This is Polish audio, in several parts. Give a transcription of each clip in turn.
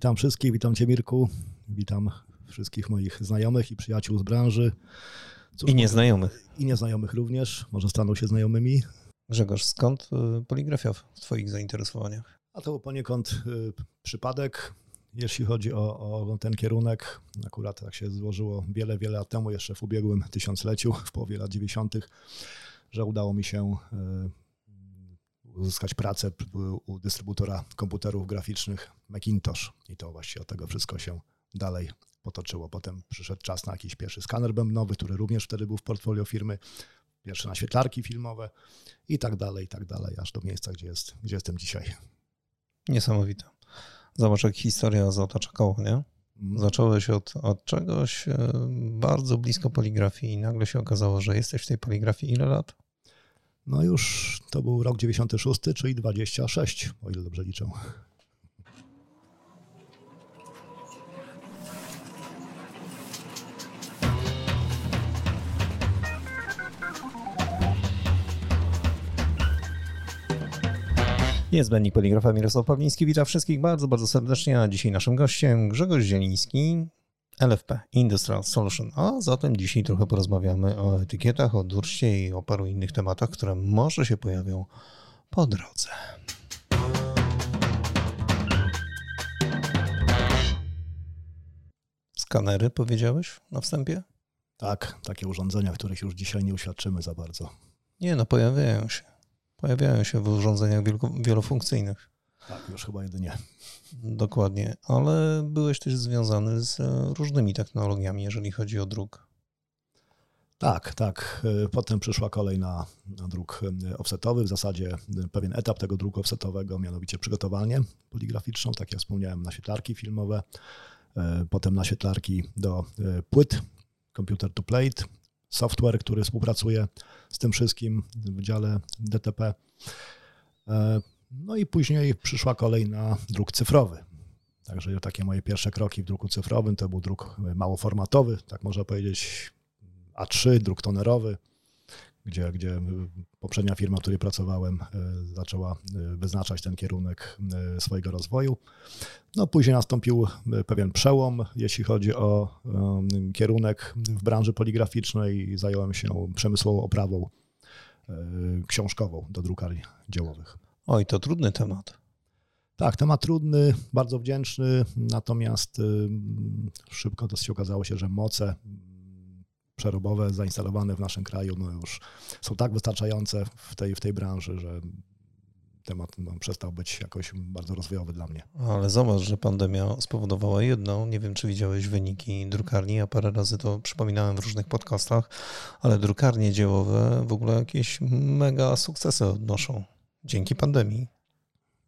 Witam wszystkich, witam Cię Mirku, witam wszystkich moich znajomych i przyjaciół z branży. Cóż, I nieznajomych. I nieznajomych również, może staną się znajomymi. Grzegorz, skąd y, poligrafia w Twoich zainteresowaniach? A to był poniekąd y, przypadek, jeśli chodzi o, o, ten kierunek. Akurat tak się złożyło wiele, wiele lat temu, jeszcze w ubiegłym tysiącleciu, w połowie lat 90., że udało mi się y, uzyskać pracę u dystrybutora komputerów graficznych Macintosh. I to właściwie od tego wszystko się dalej potoczyło. Potem przyszedł czas na jakiś pierwszy skaner bębnowy, który również wtedy był w portfolio firmy, pierwsze naświetlarki filmowe i tak dalej, i tak dalej, aż do miejsca, gdzie, jest, gdzie jestem dzisiaj. Niesamowite. Zobacz, jak historia zatacza koło, nie? Mhm. Zacząłeś od, od czegoś e, bardzo blisko poligrafii i nagle się okazało, że jesteś w tej poligrafii ile lat? No już to był rok 96, czyli 26, o ile dobrze liczę. Niezbędnik Poligrafa Mirosław Pawliński. Witam wszystkich bardzo, bardzo serdecznie. A dzisiaj naszym gościem Grzegorz Zieliński, LFP, Industrial Solution. A zatem dzisiaj trochę porozmawiamy o etykietach, o durście i o paru innych tematach, które może się pojawią po drodze. Skanery powiedziałeś na wstępie? Tak, takie urządzenia, których już dzisiaj nie uświadczymy za bardzo. Nie, no pojawiają się. Pojawiają się w urządzeniach wielofunkcyjnych. Tak, już chyba jedynie. Dokładnie, ale byłeś też związany z różnymi technologiami, jeżeli chodzi o druk. Tak, tak. Potem przyszła kolej na, na druk offsetowy, w zasadzie pewien etap tego druku offsetowego, mianowicie przygotowanie poligraficzną, tak jak wspomniałem, naświetlarki filmowe, potem naświetlarki do płyt, computer to plate, software, który współpracuje z tym wszystkim w dziale DTP. No i później przyszła kolej na druk cyfrowy. Także takie moje pierwsze kroki w druku cyfrowym to był druk małoformatowy, tak można powiedzieć A3, druk tonerowy gdzie, gdzie poprzednia firma, w której pracowałem, e, zaczęła e, wyznaczać ten kierunek e, swojego rozwoju. No, później nastąpił pewien przełom, jeśli chodzi o kierunek w branży poligraficznej zająłem się przemysłową oprawą książkową do drukarni dziełowych. Oj, to trudny temat. Tak, temat trudny, bardzo wdzięczny, natomiast szybko to się okazało się, że moce przerobowe zainstalowane w naszym kraju no już są tak wystarczające w tej, w tej branży, że temat no, przestał być jakoś bardzo rozwojowy dla mnie. Ale zobacz, że pandemia spowodowała jedną, nie wiem czy widziałeś wyniki drukarni, ja parę razy to przypominałem w różnych podcastach, ale drukarnie dziełowe w ogóle jakieś mega sukcesy odnoszą dzięki pandemii.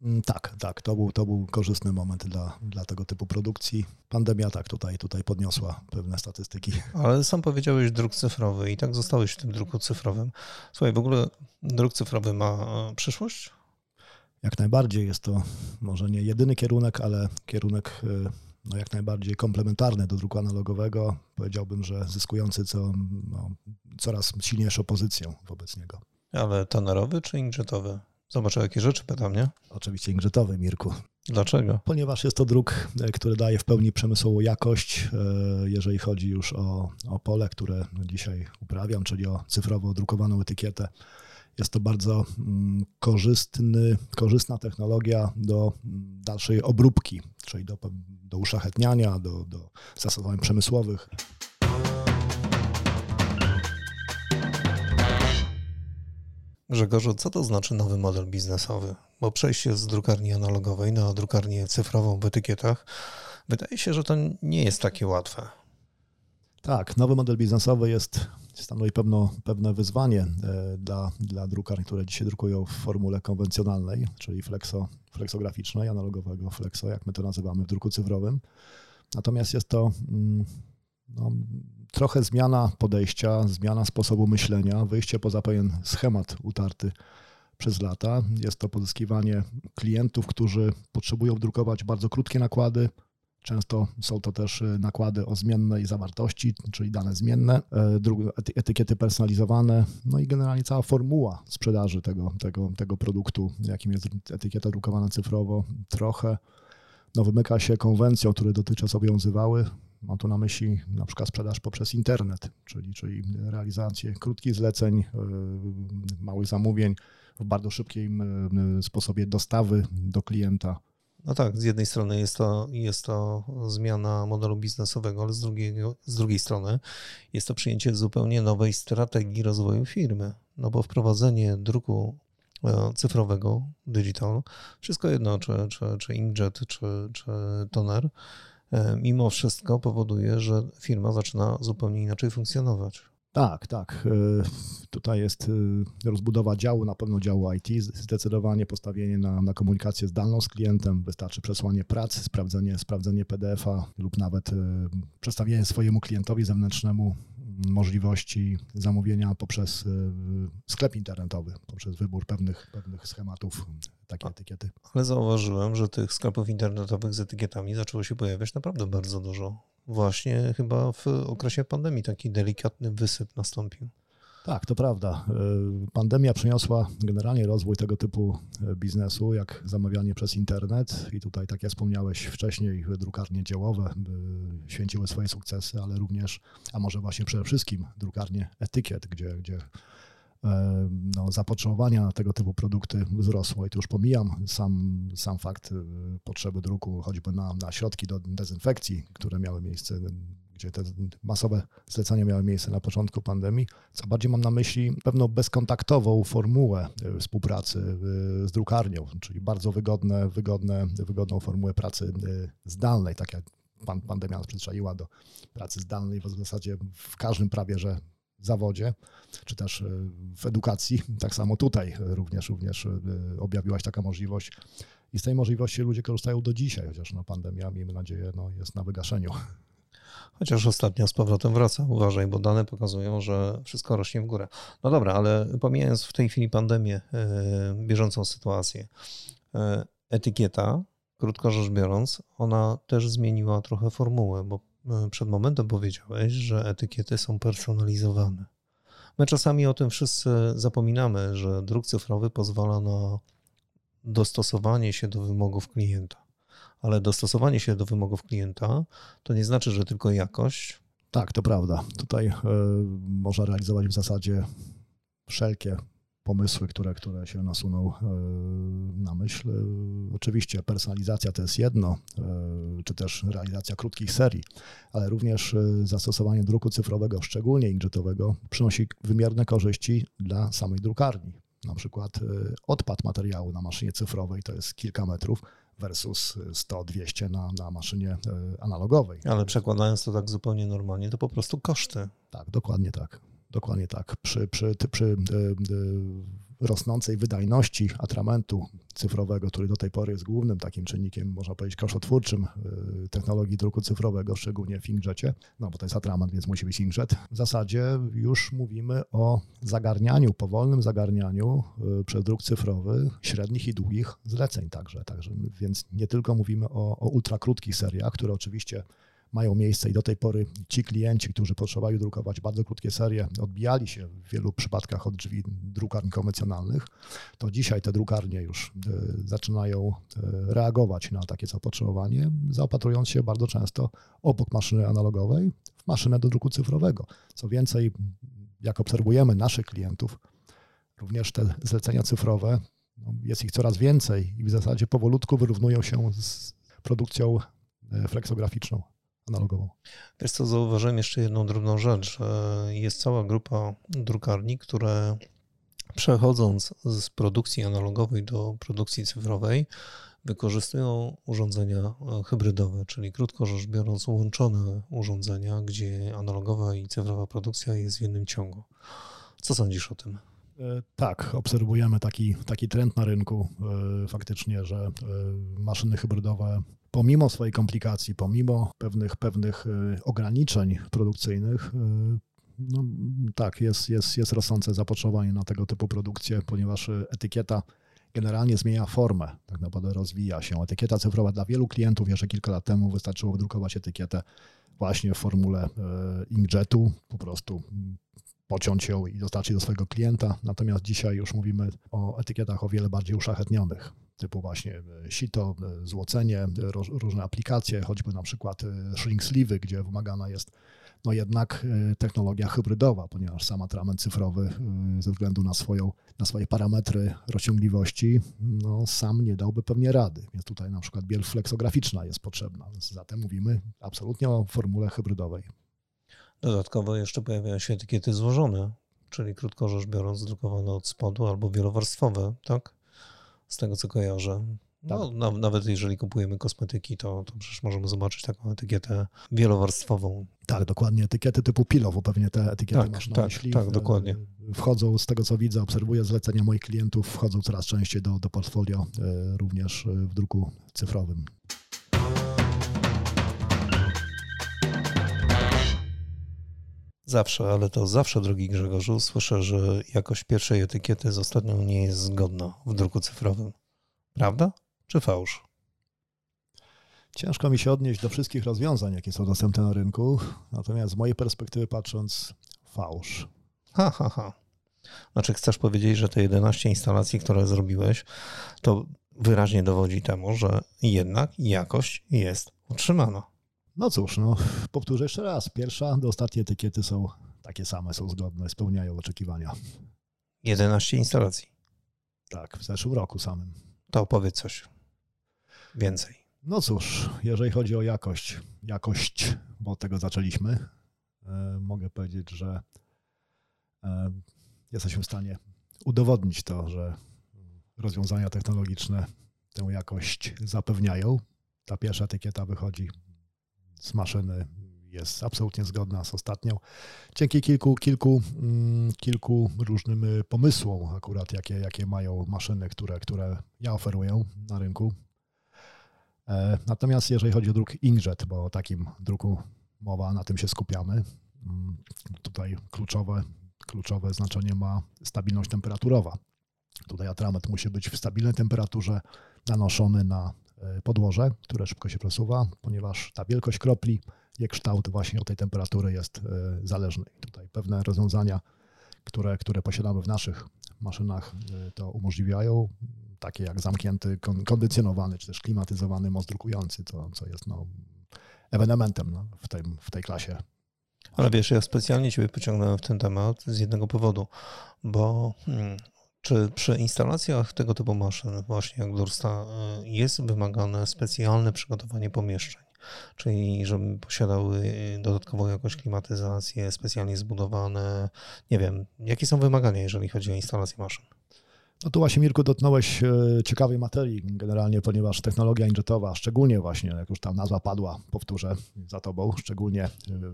Mm, tak, tak, to był, to był korzystny moment dla, dla tego typu produkcji. Pandemia tak tutaj, tutaj podniosła pewne statystyki. Ale sam powiedziałeś druk cyfrowy i tak zostałeś w tym druku cyfrowym. Słuchaj, w ogóle druk cyfrowy ma e, przyszłość? Jak najbardziej jest to może nie jedyny kierunek, ale kierunek e, no jak najbardziej komplementarny do druku analogowego. Powiedziałbym, że zyskujący co, no, coraz silniejszą pozycję wobec niego. Ale tonerowy czy inkjetowy? Zobacz, jakie rzeczy pytam, nie? Oczywiście ingrzytowy, Mirku. Dlaczego? Ponieważ jest to druk, e, który daje w pełni przemysłową jakość, e, jeżeli chodzi już o, o pole, które dzisiaj uprawiam, czyli o cyfrowo drukowaną etykietę. Jest to bardzo mm, korzystny, korzystna technologia do mm, dalszej obróbki, czyli do, do uszlachetniania, do, do zastosowań przemysłowych. Grzegorzu, co to znaczy nowy model biznesowy? Bo przejście z drukarni analogowej na drukarnię cyfrową w etykietach, wydaje się, że to nie jest takie łatwe. Tak, nowy model biznesowy jest, stanowi pewno, pewne wyzwanie e, dla, dla drukarni, które dzisiaj drukują w formule konwencjonalnej, czyli flexo, flexograficznej, analogowego flexo, jak my to nazywamy w druku cyfrowym. Natomiast jest to mm, no, trochę zmiana podejścia, zmiana sposobu myślenia, wyjście poza pewien schemat utarty przez lata. Jest to pozyskiwanie klientów, którzy potrzebują drukować bardzo krótkie nakłady. Często są to też e, nakłady o zmiennej zawartości, czyli dane zmienne, e, etykiety personalizowane, no i generalnie cała formuła sprzedaży tego, tego, tego produktu, jakim jest etykieta drukowana cyfrowo, trochę no, wymyka się konwencją, które dotychczas obowiązywały. Mam tu na myśli na przykład sprzedaż poprzez internet, czyli, czyli realizację krótkich zleceń, yy, małych zamówień w bardzo szybkim yy, sposobie dostawy do klienta. No tak, z jednej strony jest to, jest to zmiana modelu biznesowego, ale z, drugiego, z drugiej strony jest to przyjęcie zupełnie nowej strategii rozwoju firmy. No bo wprowadzenie druku e, cyfrowego, digital, wszystko jedno, czy, czy, czy inkjet, czy, czy toner, mimo wszystko powoduje, że firma zaczyna zupełnie inaczej funkcjonować. Tak, tak. E, tutaj jest e, rozbudowa działu, na pewno działu IT, zdecydowanie postawienie na, na komunikację zdalną z klientem. Wystarczy przesłanie pracy, sprawdzenie, sprawdzenie PDF-a lub nawet e, przedstawienie swojemu klientowi zewnętrznemu możliwości zamówienia poprzez sklep internetowy, poprzez wybór pewnych, pewnych schematów, takie etykiety. Ale zauważyłem, że tych sklepów internetowych z etykietami zaczęło się pojawiać naprawdę bardzo dużo właśnie chyba w okresie pandemii taki delikatny wysyp nastąpił. Tak, to prawda. E, pandemia przyniosła generalnie rozwój tego typu e, biznesu, jak zamawianie przez internet. I tutaj, tak jak wspomniałeś wcześniej, drukarnie dziełowe e, święciły swoje sukcesy, ale również, a może właśnie przede wszystkim drukarnie etykiet, gdzie, gdzie no, zapotrzebowania na tego typu produkty wzrosło i tu już pomijam sam, sam fakt y, potrzeby druku choćby na, na środki do dezynfekcji, które miały miejsce, gdzie te masowe zlecenia miały miejsce na początku pandemii, co bardziej mam na myśli pewną bezkontaktową formułę y, współpracy y, z drukarnią, czyli bardzo wygodne, wygodne, wygodną formułę pracy zdalnej, tak jak pandemia nas przyzwyczaiła do pracy zdalnej w zasadzie w każdym prawie, że zawodzie, czy też e, w edukacji. Tak samo tutaj również, również e, objawiła taka możliwość. I z tej możliwości ludzie korzystają do dzisiaj, chociaż no, pandemia, miejmy nadzieję, no, jest na wygaszeniu. Chociaż ostatnio z powrotem wraca, uważaj, bo dane pokazują, że wszystko rośnie w górę. No dobra, ale pomijając w tej chwili pandemię, e, bieżącą sytuację, etykieta, krótko rzecz biorąc, ona też zmieniła trochę formułę, bo przed momentem powiedziałeś, że etykiety są personalizowane. My czasami o tym wszyscy zapominamy, że druk cyfrowy pozwala na dostosowanie się do wymogów klienta. Ale dostosowanie się do wymogów klienta to nie znaczy, że tylko jakość. Tak, to prawda. Tutaj y, można realizować w zasadzie wszelkie pomysły, które, które się nasuną e, na myśl. E, oczywiście personalizacja to jest jedno, e, czy też realizacja krótkich serii, ale również zastosowanie druku cyfrowego, szczególnie inkjetowego, przynosi wymierne korzyści dla samej drukarni. Na przykład odpad materiału na maszynie cyfrowej to jest kilka metrów, versus 100-200 na, na maszynie analogowej. Ale przekładając to tak zupełnie normalnie, to po prostu koszty. Tak, dokładnie tak. Dokładnie tak. Przy, przy, przy e, e, rosnącej wydajności atramentu cyfrowego, który do tej pory jest głównym takim czynnikiem, można powiedzieć, koszotwórczym e, technologii druku cyfrowego, szczególnie w inkjecie, no bo to jest atrament, więc musi być inkjet. W zasadzie już mówimy o zagarnianiu, powolnym zagarnianiu przez druk cyfrowy średnich i długich zleceń także. także więc nie tylko mówimy o, o ultrakrótkich seriach, które oczywiście mają miejsce i do tej pory ci klienci, którzy potrzebowali drukować bardzo krótkie serie, odbijali się w wielu przypadkach od drzwi drukarni konwencjonalnych, to dzisiaj te drukarnie już e, zaczynają e, reagować na takie zapotrzebowanie, zaopatrując się bardzo często obok maszyny analogowej w maszynę do druku cyfrowego. Co więcej, jak obserwujemy naszych klientów, również te zlecenia cyfrowe, no, jest ich coraz więcej i w zasadzie powolutku wyrównują się z produkcją e, fleksograficzną analogową. Wiesz co, zauważyłem jeszcze jedną drobną rzecz, jest cała grupa drukarni, które przechodząc z produkcji analogowej do produkcji cyfrowej, wykorzystują urządzenia e, hybrydowe, czyli krótko rzecz biorąc łączone urządzenia, gdzie analogowa i cyfrowa produkcja jest w jednym ciągu. Co sądzisz o tym? E, tak, obserwujemy taki, taki trend na rynku e, faktycznie, że maszyny hybrydowe pomimo swojej komplikacji, pomimo pewnych, pewnych y, ograniczeń produkcyjnych, y, no, tak, jest, jest, jest rosnące zapotrzebowanie na tego typu produkcję, ponieważ y, etykieta generalnie zmienia formę, tak naprawdę rozwija się. Etykieta cyfrowa dla wielu klientów jeszcze kilka lat temu wystarczyło wydrukować etykietę właśnie w formule inkjetu, po prostu pociąć ją i dostarczyć do swojego klienta. Natomiast dzisiaj już mówimy o etykietach o wiele bardziej uszlachetnionych typu właśnie sito, złocenie, różne aplikacje, choćby na przykład shrink sleeve, gdzie wymagana jest no jednak technologia hybrydowa, ponieważ sam atrament cyfrowy ze względu na, swoją, na swoje parametry rozciągliwości no, sam nie dałby pewnie rady. Więc tutaj na przykład biel fleksograficzna jest potrzebna. Zatem mówimy absolutnie o formule hybrydowej. Dodatkowo jeszcze pojawiają się etykiety złożone, czyli krótko rzecz biorąc drukowane od spodu albo wielowarstwowe, tak? Z tego co kojarzę. No, tak. nawet jeżeli kupujemy kosmetyki, to, to przecież możemy zobaczyć taką etykietę wielowarstwową. Tak, dokładnie. Etykiety typu pilowo, pewnie te etykiety tak, masz na tak, myśli. Tak, dokładnie. Wchodzą, z tego co widzę, obserwuję zlecenia moich klientów, wchodzą coraz częściej do, do portfolio, e, również w druku cyfrowym. Zawsze, ale to zawsze, drogi Grzegorzu, słyszę, że jakość pierwszej etykiety z ostatnią nie jest zgodna w druku cyfrowym. Prawda czy fałsz? Ciężko mi się odnieść do wszystkich rozwiązań, jakie są dostępne na rynku, natomiast z mojej perspektywy patrząc, fałsz. Ha, ha, ha. Znaczy, chcesz powiedzieć, że te 11 instalacji, które zrobiłeś, to wyraźnie dowodzi temu, że jednak jakość jest utrzymana. No cóż, no, powtórzę jeszcze raz. Pierwsza do ostatniej etykiety są takie same, są zgodne, spełniają oczekiwania. 11 instalacji. Tak, w zeszłym roku samym. To opowiedz coś więcej. No cóż, jeżeli chodzi o jakość, jakość, bo od tego zaczęliśmy, e, mogę powiedzieć, że e, jesteśmy w stanie udowodnić to, że rozwiązania technologiczne tę jakość zapewniają. Ta pierwsza etykieta wychodzi z maszyny jest absolutnie zgodna z ostatnią. Dzięki kilku, kilku, mm, kilku różnym pomysłom akurat, jakie, jakie mają maszyny, które, które ja oferuję na rynku. E, natomiast jeżeli chodzi o druk inkjet, bo o takim druku mowa, na tym się skupiamy, mm, tutaj kluczowe, kluczowe znaczenie ma stabilność temperaturowa. Tutaj atrament musi być w stabilnej temperaturze, nanoszony na podłoże, które szybko się przesuwa, ponieważ ta wielkość kropli, jej kształt właśnie od tej temperatury jest e, zależny. Tutaj pewne rozwiązania, które, które posiadamy w naszych maszynach, e, to umożliwiają, takie jak zamknięty, kondycjonowany czy też klimatyzowany most drukujący, co, co jest no, ewenementem no, w, tym, w tej klasie. Ale wiesz, ja specjalnie Ciebie pociągnąłem w ten temat z jednego powodu, bo hmm, czy przy instalacjach tego typu maszyn, właśnie jak Dursta, y, jest wymagane specjalne przygotowanie pomieszczeń? Czyli żeby posiadały dodatkową jakąś klimatyzację, specjalnie zbudowane. Nie wiem, jakie są wymagania, jeżeli chodzi o instalację maszyn? No tu właśnie, Mirku, dotknąłeś e, ciekawej materii generalnie, ponieważ technologia injetowa, szczególnie właśnie, jak już tam nazwa padła, powtórzę za tobą, szczególnie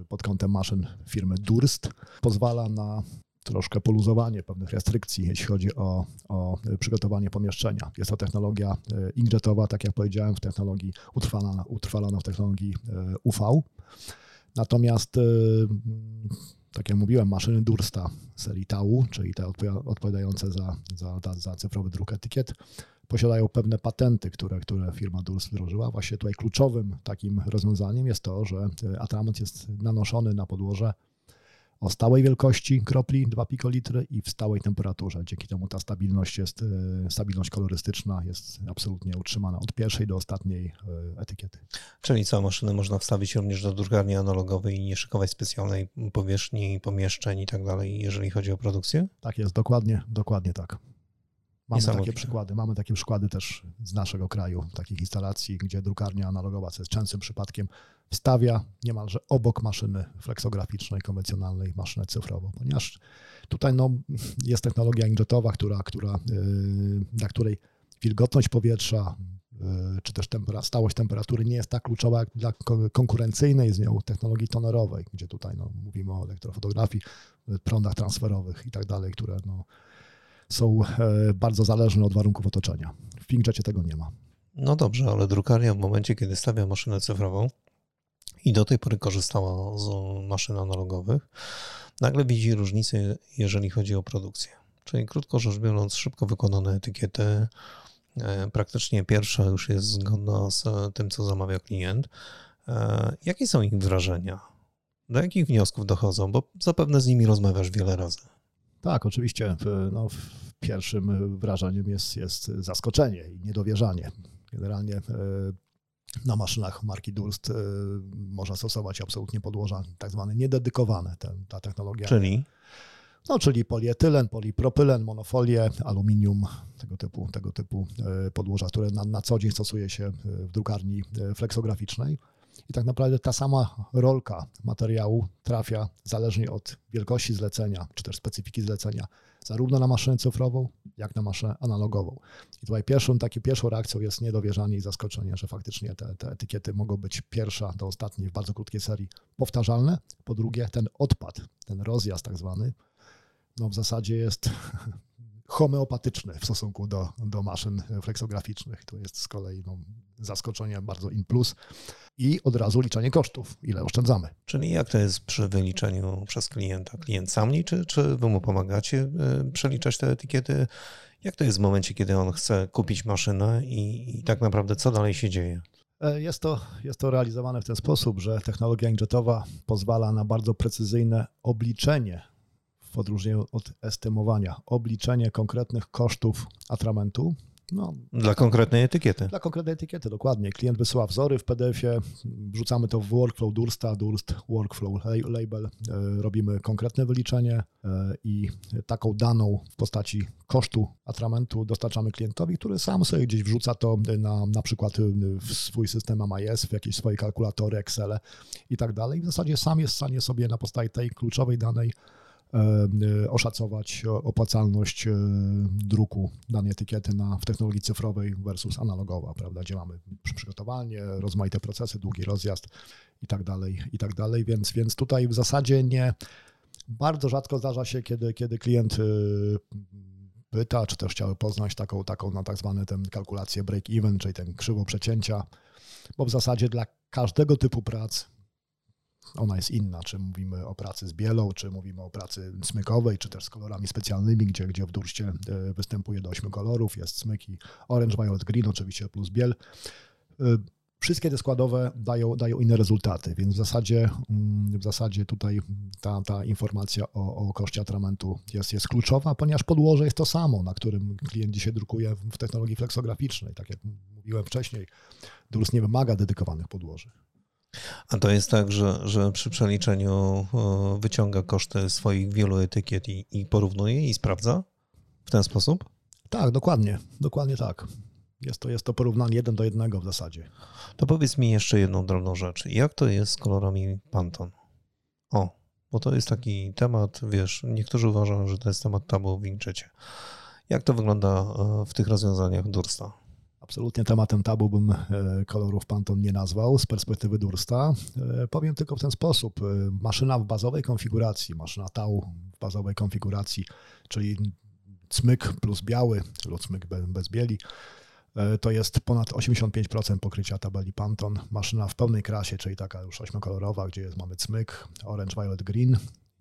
pod kątem maszyn firmy Durst, pozwala na troszkę poluzowanie pewnych restrykcji, jeśli chodzi o, o przygotowanie pomieszczenia. Jest to technologia e, inkjetowa, tak jak powiedziałem, w technologii utrwalana, utrwalana w technologii e, UV. Natomiast, e, tak jak mówiłem, maszyny Dursta serii TAU, czyli te odpowiadające za, za, za cyfrowy druk etykiet, posiadają pewne patenty, które, które firma Durst wdrożyła. Właśnie tutaj kluczowym takim rozwiązaniem jest to, że atrament jest nanoszony na podłoże o stałej wielkości kropli 2 pikolitry i w stałej temperaturze. Dzięki temu ta stabilność jest, e, stabilność kolorystyczna jest absolutnie utrzymana od pierwszej do ostatniej e, etykiety. Czyli co, maszynę można wstawić również do drukarni analogowej i nie szykować specjalnej powierzchni, pomieszczeń i tak dalej, jeżeli chodzi o produkcję? Tak jest, dokładnie, dokładnie tak. Mamy takie przykłady, mamy takie przykłady też z naszego kraju, takich instalacji, gdzie drukarnia analogowa, co jest częstym przypadkiem, wstawia niemalże obok maszyny fleksograficznej, konwencjonalnej maszynę cyfrową, ponieważ tutaj no, jest technologia inkjetowa, która, która, yy, dla której wilgotność powietrza, yy, czy też tempera, stałość temperatury nie jest tak kluczowa jak dla konkurencyjnej z nią technologii tonerowej, gdzie tutaj no, mówimy o elektrofotografii, prądach transferowych i tak dalej, które no, są e, bardzo zależne od warunków otoczenia. W PinkJetie tego nie ma. No dobrze, ale drukarnia w momencie, kiedy stawia maszynę cyfrową i do tej pory korzystała z maszyn analogowych, nagle widzi różnicę, jeżeli chodzi o produkcję. Czyli krótko rzecz biorąc, szybko wykonane etykiety, e, praktycznie pierwsza już jest zgodna z tym, co zamawia klient. E, jakie są ich wrażenia? Do jakich wniosków dochodzą? Bo zapewne z nimi rozmawiasz wiele razy. Tak, oczywiście. No, pierwszym wrażeniem jest, jest zaskoczenie i niedowierzanie. Generalnie e, na maszynach marki Durst można stosować absolutnie podłoża tak zwane niededykowane. Ten, ta technologia. Czyli? No, czyli polietylen, polipropylen, monofolię, aluminium, tego typu, tego typu podłoża, które na, na co dzień stosuje się w drukarni fleksograficznej. I tak naprawdę ta sama rolka materiału trafia zależnie od wielkości zlecenia, czy też specyfiki zlecenia, zarówno na maszynę cyfrową, jak na maszynę analogową. I tutaj pierwszą, takie pierwszą reakcją jest niedowierzanie i zaskoczenie, że faktycznie te, te etykiety mogą być pierwsza do ostatniej w bardzo krótkiej serii powtarzalne. Po drugie, ten odpad, ten rozjazd tak zwany, no w zasadzie jest homeopatyczny w stosunku do, do maszyn fleksograficznych. To jest z kolei no, zaskoczenie bardzo in plus i od razu liczenie kosztów, ile oszczędzamy. Czyli jak to jest przy wyliczeniu przez klienta? Klient sam liczy, czy wy mu pomagacie y, przeliczać te etykiety? Jak to jest w momencie, kiedy on chce kupić maszynę i, i tak naprawdę co dalej się dzieje? E, jest to, jest to realizowane w ten sposób, że technologia inkjetowa pozwala na bardzo precyzyjne obliczenie w odróżnieniu od estymowania, obliczenie konkretnych kosztów atramentu. No, dla konkretnej etykiety. Dla konkretnej etykiety, dokładnie. Klient wysyła wzory w PDF-ie, wrzucamy to w workflow Dursta, Durst Workflow Label, e, robimy konkretne wyliczenie e, i taką daną w postaci kosztu atramentu dostarczamy klientowi, który sam sobie gdzieś wrzuca to na, na przykład w swój system AMIS, w jakieś swoje kalkulatory, Excel i tak dalej. W zasadzie sam jest w stanie sobie na podstawie tej kluczowej danej oszacować opłacalność e, druku danej etykiety na, w technologii cyfrowej versus analogowa, prawda, gdzie mamy przygotowanie, rozmaite procesy, długi rozjazd i tak dalej, i tak dalej, więc, więc tutaj w zasadzie nie, bardzo rzadko zdarza się, kiedy, kiedy klient e, pyta, czy też chciałby poznać taką, taką na tak zwane ten kalkulację break-even, czyli ten krzywo przecięcia, bo w zasadzie dla każdego typu prac ona jest inna, czy mówimy o pracy z bielą, czy mówimy o pracy smykowej, czy też z kolorami specjalnymi, gdzie, gdzie w durście e, występuje do ośmiu kolorów, jest smyki orange, violet, green oczywiście plus biel. E, wszystkie te składowe dają, dają inne rezultaty, więc w zasadzie, mm, w zasadzie tutaj ta, ta informacja o, o koszcie atramentu jest, jest kluczowa, ponieważ podłoże jest to samo, na którym klient dzisiaj drukuje w technologii fleksograficznej. Tak jak mówiłem wcześniej, DURS nie wymaga dedykowanych podłoży. A to jest tak, że, że przy przeliczeniu wyciąga koszty swoich wielu etykiet i, i porównuje i sprawdza w ten sposób? Tak, dokładnie, dokładnie tak. Jest to, jest to porównanie jeden do jednego w zasadzie. To powiedz mi jeszcze jedną drobną rzecz. Jak to jest z kolorami Pantone? O, bo to jest taki temat, wiesz, niektórzy uważają, że to jest temat tabu w. Jak to wygląda e, w tych rozwiązaniach Dursta? Absolutnie tematem tabu bym e, kolorów Pantone nie nazwał z perspektywy Dursta. E, powiem tylko w ten sposób. E, maszyna w bazowej konfiguracji, maszyna tau w bazowej konfiguracji, czyli cmyk plus biały lub cmyk bez bieli, to jest ponad 85% pokrycia tabeli Pantone. Maszyna w pełnej krasie, czyli taka już ośmiokolorowa, gdzie jest, mamy cmyk, orange, violet, green,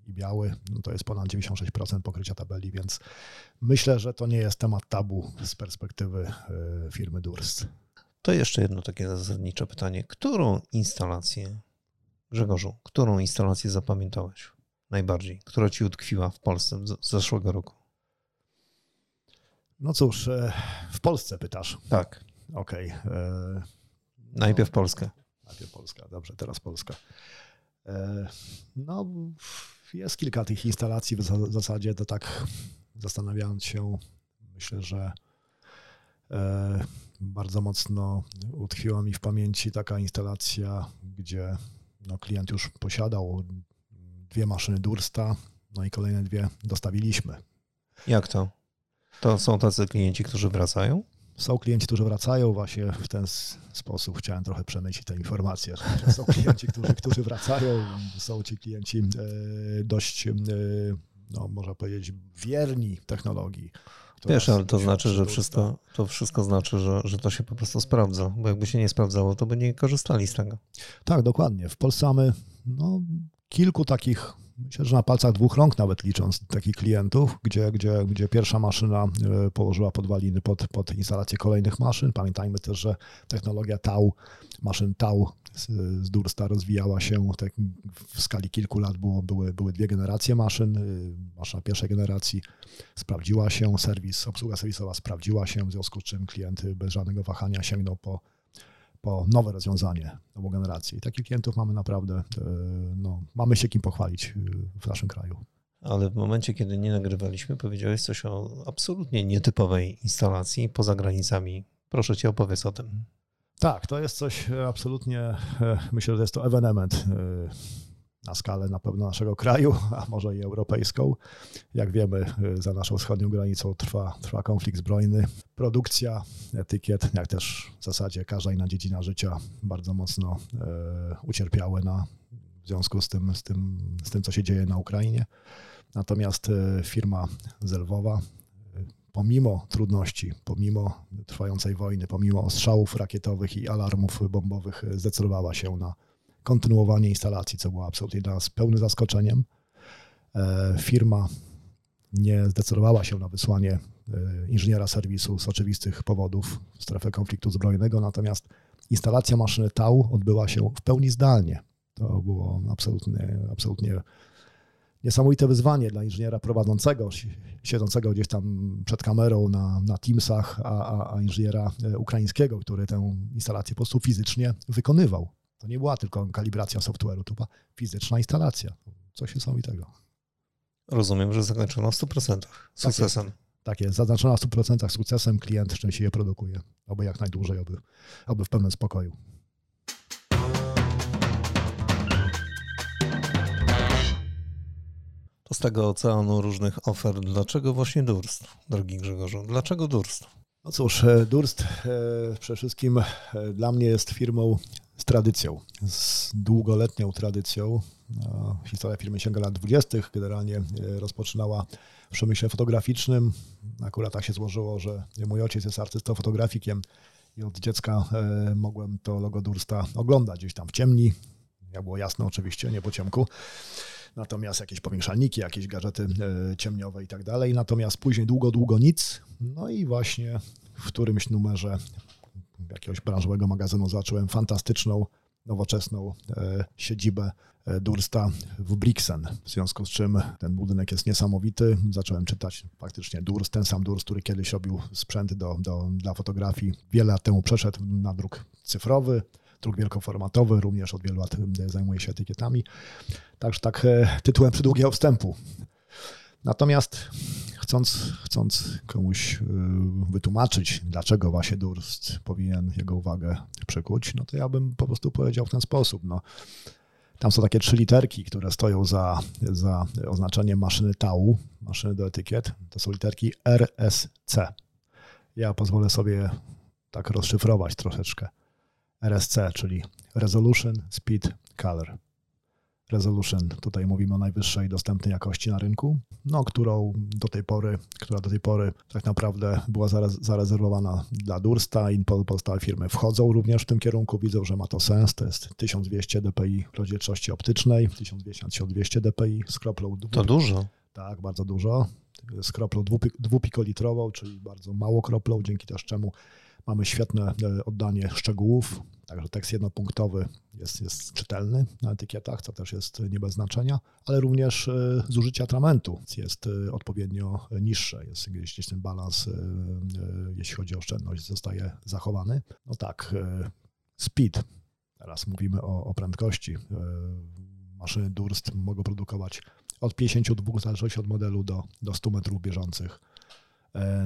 i biały, no to jest ponad 96% pokrycia tabeli, więc myślę, że to nie jest temat tabu z perspektywy e, firmy Durst. To jeszcze jedno takie zasadnicze pytanie. Którą instalację, Grzegorzu, którą instalację zapamiętałeś najbardziej, która ci utkwiła w Polsce z zeszłego roku? No cóż, e, w Polsce pytasz. Tak. Okej. Okay. E, najpierw no, Polskę. Najpierw Polska, dobrze, teraz Polska. No, jest kilka tych instalacji w zasadzie, to tak zastanawiając się, myślę, że e, bardzo mocno utkwiła mi w pamięci taka instalacja, gdzie no, klient już posiadał dwie maszyny Dursta, no i kolejne dwie dostawiliśmy. Jak to? To są tacy klienci, którzy wracają? Są klienci, którzy wracają właśnie w ten sposób. Chciałem trochę przemycić te informacje, są klienci, którzy, którzy wracają, są ci klienci e, dość, e, no, można powiedzieć, wierni technologii. Wiesz, ale to znaczy, że wszystko, to wszystko znaczy, że, że to się po prostu sprawdza, bo jakby się nie sprawdzało, to by nie korzystali z tego. Tak, dokładnie. W Polsce mamy no, kilku takich myślę, że na palcach dwóch rąk nawet licząc takich klientów, gdzie, gdzie, gdzie pierwsza maszyna e, położyła podwaliny pod, pod instalację kolejnych maszyn. Pamiętajmy też, że technologia TAU, maszyn TAU z, Dursta rozwijała się tak w skali kilku lat, było, były, były dwie generacje maszyn. E, maszyna pierwszej generacji sprawdziła się, serwis, obsługa serwisowa sprawdziła się, w związku z czym klient bez żadnego wahania sięgnął po po nowe rozwiązanie, nową generację. I takich klientów mamy naprawdę, e, no, mamy się kim pochwalić e, w naszym kraju. Ale w momencie, kiedy nie nagrywaliśmy, powiedziałeś coś o absolutnie nietypowej instalacji poza granicami. Proszę cię, opowiedz o tym. Tak, to jest coś absolutnie, e, myślę, że jest to ewenement na skalę na pewno naszego kraju, a może i europejską. Jak wiemy, za naszą wschodnią granicą trwa, trwa konflikt zbrojny. Produkcja etykiet, jak też w zasadzie każda inna dziedzina życia bardzo mocno e, ucierpiały na, w związku z tym, z, tym, z tym, co się dzieje na Ukrainie. Natomiast e, firma Zelwowa, pomimo trudności, pomimo trwającej wojny, pomimo ostrzałów rakietowych i alarmów bombowych, zdecydowała się na kontynuowanie instalacji, co było absolutnie dla nas pełnym zaskoczeniem. E, firma nie zdecydowała się na wysłanie e, inżyniera serwisu z oczywistych powodów w strefę konfliktu zbrojnego, natomiast instalacja maszyny TAU odbyła się w pełni zdalnie. To było absolutnie, absolutnie niesamowite wyzwanie dla inżyniera prowadzącego, siedzącego gdzieś tam przed kamerą na, na Teamsach, a, a, a inżyniera e, ukraińskiego, który tę instalację po prostu fizycznie wykonywał. To nie była tylko kalibracja software'u, to była fizyczna instalacja. Coś niesamowitego. Rozumiem, że zakończono w 100% sukcesem. Tak jest, tak jest. zaznaczona w 100% sukcesem, klient szczęśliwie produkuje. Oby jak najdłużej, oby, oby w pełnym spokoju. To z tego oceanu różnych ofert, dlaczego właśnie Durst, drogi Grzegorzu? Dlaczego Durst? No cóż, e, Durst e, przede wszystkim e, dla mnie jest firmą z tradycją, z długoletnią tradycją. Historia firmy sięga lat 20. Generalnie rozpoczynała w przemyśle fotograficznym. Akurat tak się złożyło, że mój ojciec jest artystą, fotografikiem i od dziecka mogłem to logo Dursta oglądać gdzieś tam w ciemni. Ja było jasne oczywiście, nie po ciemku natomiast jakieś powiększalniki, jakieś gadżety e, ciemniowe i tak dalej. Natomiast później długo, długo nic. No i właśnie w którymś numerze jakiegoś branżowego magazynu zacząłem fantastyczną, nowoczesną e, siedzibę e, Dursta w Brixen, w związku z czym ten budynek jest niesamowity. Zacząłem czytać faktycznie Durst, ten sam Durst, który kiedyś robił sprzęt do, do, dla fotografii. Wiele lat temu przeszedł na druk cyfrowy druk wielkoformatowy, również od wielu lat zajmuje się etykietami. Także tak e, tytułem przydługiego wstępu. Natomiast chcąc, chcąc komuś e, wytłumaczyć, dlaczego właśnie Durst powinien jego uwagę przykuć, no to ja bym po prostu powiedział w ten sposób. No, tam są takie trzy literki, które stoją za, za oznaczeniem maszyny TAU, maszyny do etykiet. To są literki RSC. Ja pozwolę sobie tak rozszyfrować troszeczkę. RSC, czyli Resolution, Speed, Color. Resolution, tutaj mówimy o najwyższej dostępnej jakości na rynku, no, którą do tej pory, która do tej pory tak naprawdę była zarezerwowana dla Dursta i pozostałe firmy wchodzą również w tym kierunku, widzą, że ma to sens, to jest 1200 dpi rozdzielczości optycznej, 1200 dpi z kroplą... To dużo. Tak, bardzo dużo. Z kroplą dwupikolitrową, czyli bardzo mało kroplą, dzięki też czemu Mamy świetne e, oddanie szczegółów, także tekst jednopunktowy jest, jest czytelny na etykietach, co też jest nie bez znaczenia, ale również e, zużycie atramentu jest e, odpowiednio niższe, jest gdzieś ten balans, jeśli chodzi o oszczędność, zostaje zachowany. No tak, speed, teraz mówimy o, o prędkości. Maszyny Durst mogą produkować od 52, w zależności od modelu, do, do 100 metrów bieżących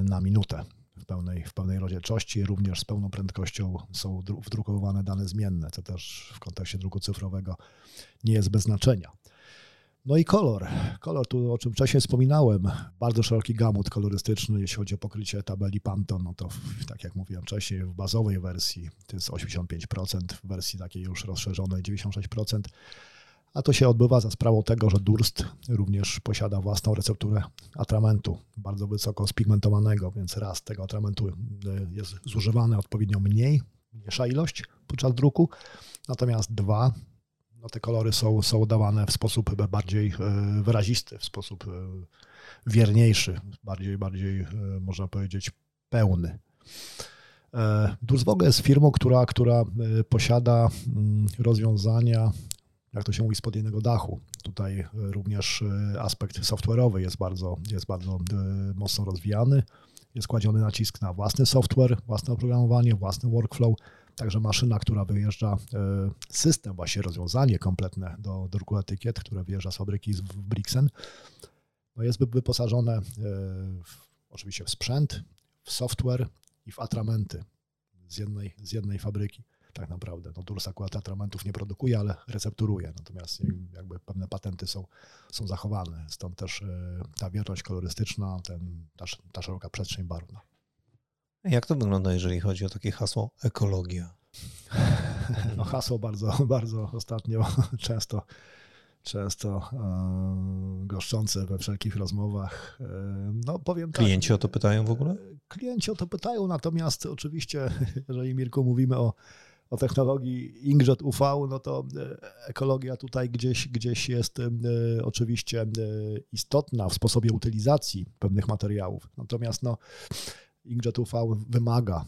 na minutę w pełnej, w pełnej rozdzielczości. Również z pełną prędkością są wdrukowane dane zmienne, co też w kontekście druku cyfrowego nie jest bez znaczenia. No i kolor. Kolor, tu o czym wcześniej wspominałem, bardzo szeroki gamut kolorystyczny, jeśli chodzi o pokrycie tabeli Pantone, no to w, tak jak mówiłem wcześniej, w bazowej wersji to jest 85%, w wersji takiej już rozszerzonej 96%. A to się odbywa za sprawą tego, że Durst również posiada własną recepturę atramentu, bardzo wysoko spigmentowanego, więc raz tego atramentu y, jest zużywane odpowiednio mniej, mniejsza ilość podczas druku, natomiast dwa, no te kolory są, są dawane w sposób bardziej wyrazisty, w sposób wierniejszy, bardziej, bardziej można powiedzieć pełny. Ogóle jest firmą, która, która posiada mm, rozwiązania jak to się mówi, spod jednego dachu. Tutaj e, również e, aspekt software'owy jest bardzo, jest bardzo e, mocno rozwijany. Jest kładziony nacisk na własny software, własne oprogramowanie, własny workflow. Także maszyna, która wyjeżdża, system, właśnie rozwiązanie kompletne do druku etykiet, które wyjeżdża z fabryki w Brixen, no jest wyposażone w, oczywiście w sprzęt, w software i w atramenty z jednej, z jednej fabryki tak naprawdę. No, Durs akurat atramentów nie produkuje, ale recepturuje, natomiast jakby pewne patenty są, są zachowane, stąd też e, ta wierność kolorystyczna, ten, ta, ta szeroka przestrzeń barwna. Jak to wygląda, jeżeli chodzi o takie hasło ekologia? No hasło bardzo, bardzo ostatnio często często e, goszczące we wszelkich rozmowach. E, no, powiem tak, Klienci o to pytają w ogóle? Klienci o to pytają, natomiast oczywiście, jeżeli Mirku mówimy o o technologii inkjet UV, no to e, ekologia tutaj gdzieś, gdzieś jest e, oczywiście e, istotna w sposobie utylizacji pewnych materiałów. Natomiast no, inkjet UV wymaga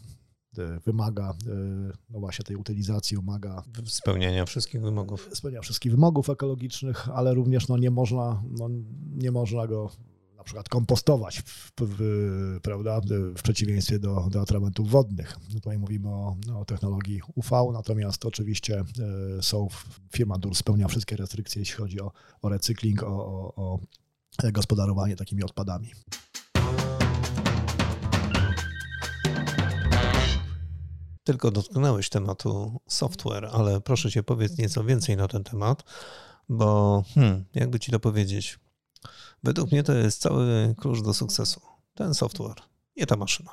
wymaga no właśnie tej utylizacji, wymaga spełniania wszystkich wymogów. Spełniania wszystkich wymogów ekologicznych, ale również no nie, można, no nie można go przykład kompostować, w, w, prawda, w przeciwieństwie do, do atramentów wodnych. No tutaj mówimy o, o, technologii UV, natomiast oczywiście e, są, firma DUR spełnia wszystkie restrykcje, jeśli chodzi o, o recykling, o, o, o gospodarowanie takimi odpadami. Tylko dotknąłeś tematu software, ale proszę cię powiedz nieco więcej na ten temat, bo hmm, jakby ci to powiedzieć, Według mnie to jest cały klucz do sukcesu. Ten software, nie ta maszyna.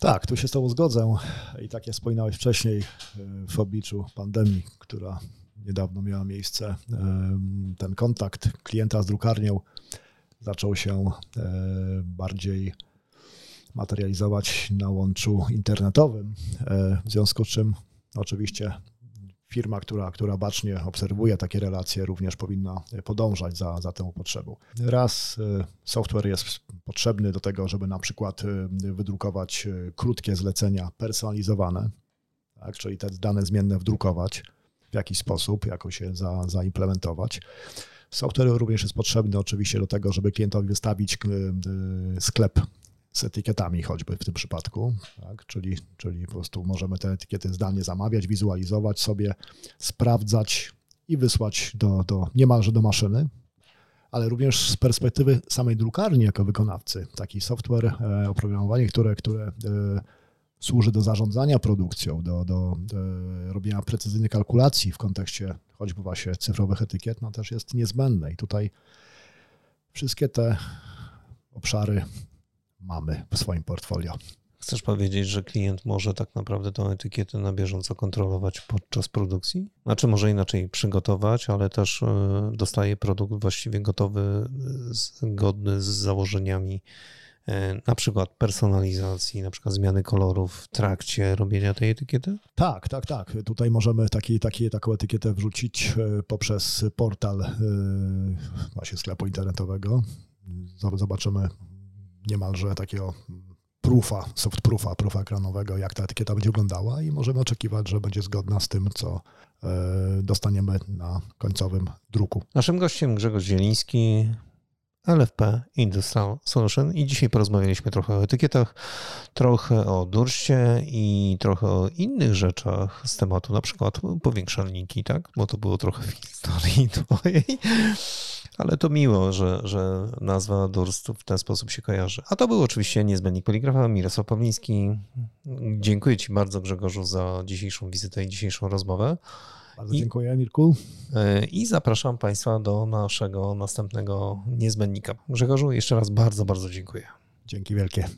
Tak, tu się z Tobą zgodzę. I tak jak wspominałeś wcześniej, w obliczu pandemii, która niedawno miała miejsce, ten kontakt klienta z drukarnią zaczął się bardziej materializować na łączu internetowym, w związku z czym oczywiście firma, która, która bacznie obserwuje takie relacje, również powinna podążać za, za tą potrzebą. Raz e, software jest potrzebny do tego, żeby na przykład e, wydrukować e, krótkie zlecenia personalizowane, tak, czyli te dane zmienne wdrukować w jakiś sposób, jakoś je za, zaimplementować. Software również jest potrzebny oczywiście do tego, żeby klientowi wystawić sklep z etykietami choćby w tym przypadku, tak? czyli, czyli po prostu możemy te etykiety zdalnie zamawiać, wizualizować sobie, sprawdzać i wysłać do, do niemalże do maszyny, ale również z perspektywy samej drukarni jako wykonawcy. Taki software, e, oprogramowanie, które, które e, służy do zarządzania produkcją, do, do, do robienia precyzyjnych kalkulacji w kontekście choćby właśnie cyfrowych etykiet, no też jest niezbędne. I tutaj wszystkie te obszary mamy w swoim portfolio. Chcesz powiedzieć, że klient może tak naprawdę tę etykietę na bieżąco kontrolować podczas produkcji? Znaczy może inaczej przygotować, ale też e, dostaje produkt właściwie gotowy, zgodny z założeniami e, na przykład personalizacji, na przykład zmiany kolorów w trakcie robienia tej etykiety? Tak, tak, tak. Tutaj możemy taki, taki, taką etykietę wrzucić e, poprzez portal właśnie sklepu internetowego. Zobaczymy niemalże takiego proofa, soft proofa, proofa ekranowego, jak ta etykieta będzie wyglądała i możemy oczekiwać, że będzie zgodna z tym, co e, dostaniemy na końcowym druku. Naszym gościem Grzegorz Zieliński, LFP Industrial Solution i dzisiaj porozmawialiśmy trochę o etykietach, trochę o durście i trochę o innych rzeczach z tematu, na przykład powiększalniki, tak? Bo to było trochę w historii twojej. Ale to miło, że, że nazwa Durst w ten sposób się kojarzy. A to był oczywiście niezbędnik poligrafa Mirosław Pawliński. Dziękuję Ci bardzo Grzegorzu za dzisiejszą wizytę i dzisiejszą rozmowę. Bardzo I, dziękuję Mirku. E, I zapraszam Państwa do naszego następnego niezbędnika. Grzegorzu, jeszcze raz bardzo, bardzo dziękuję. Dzięki wielkie.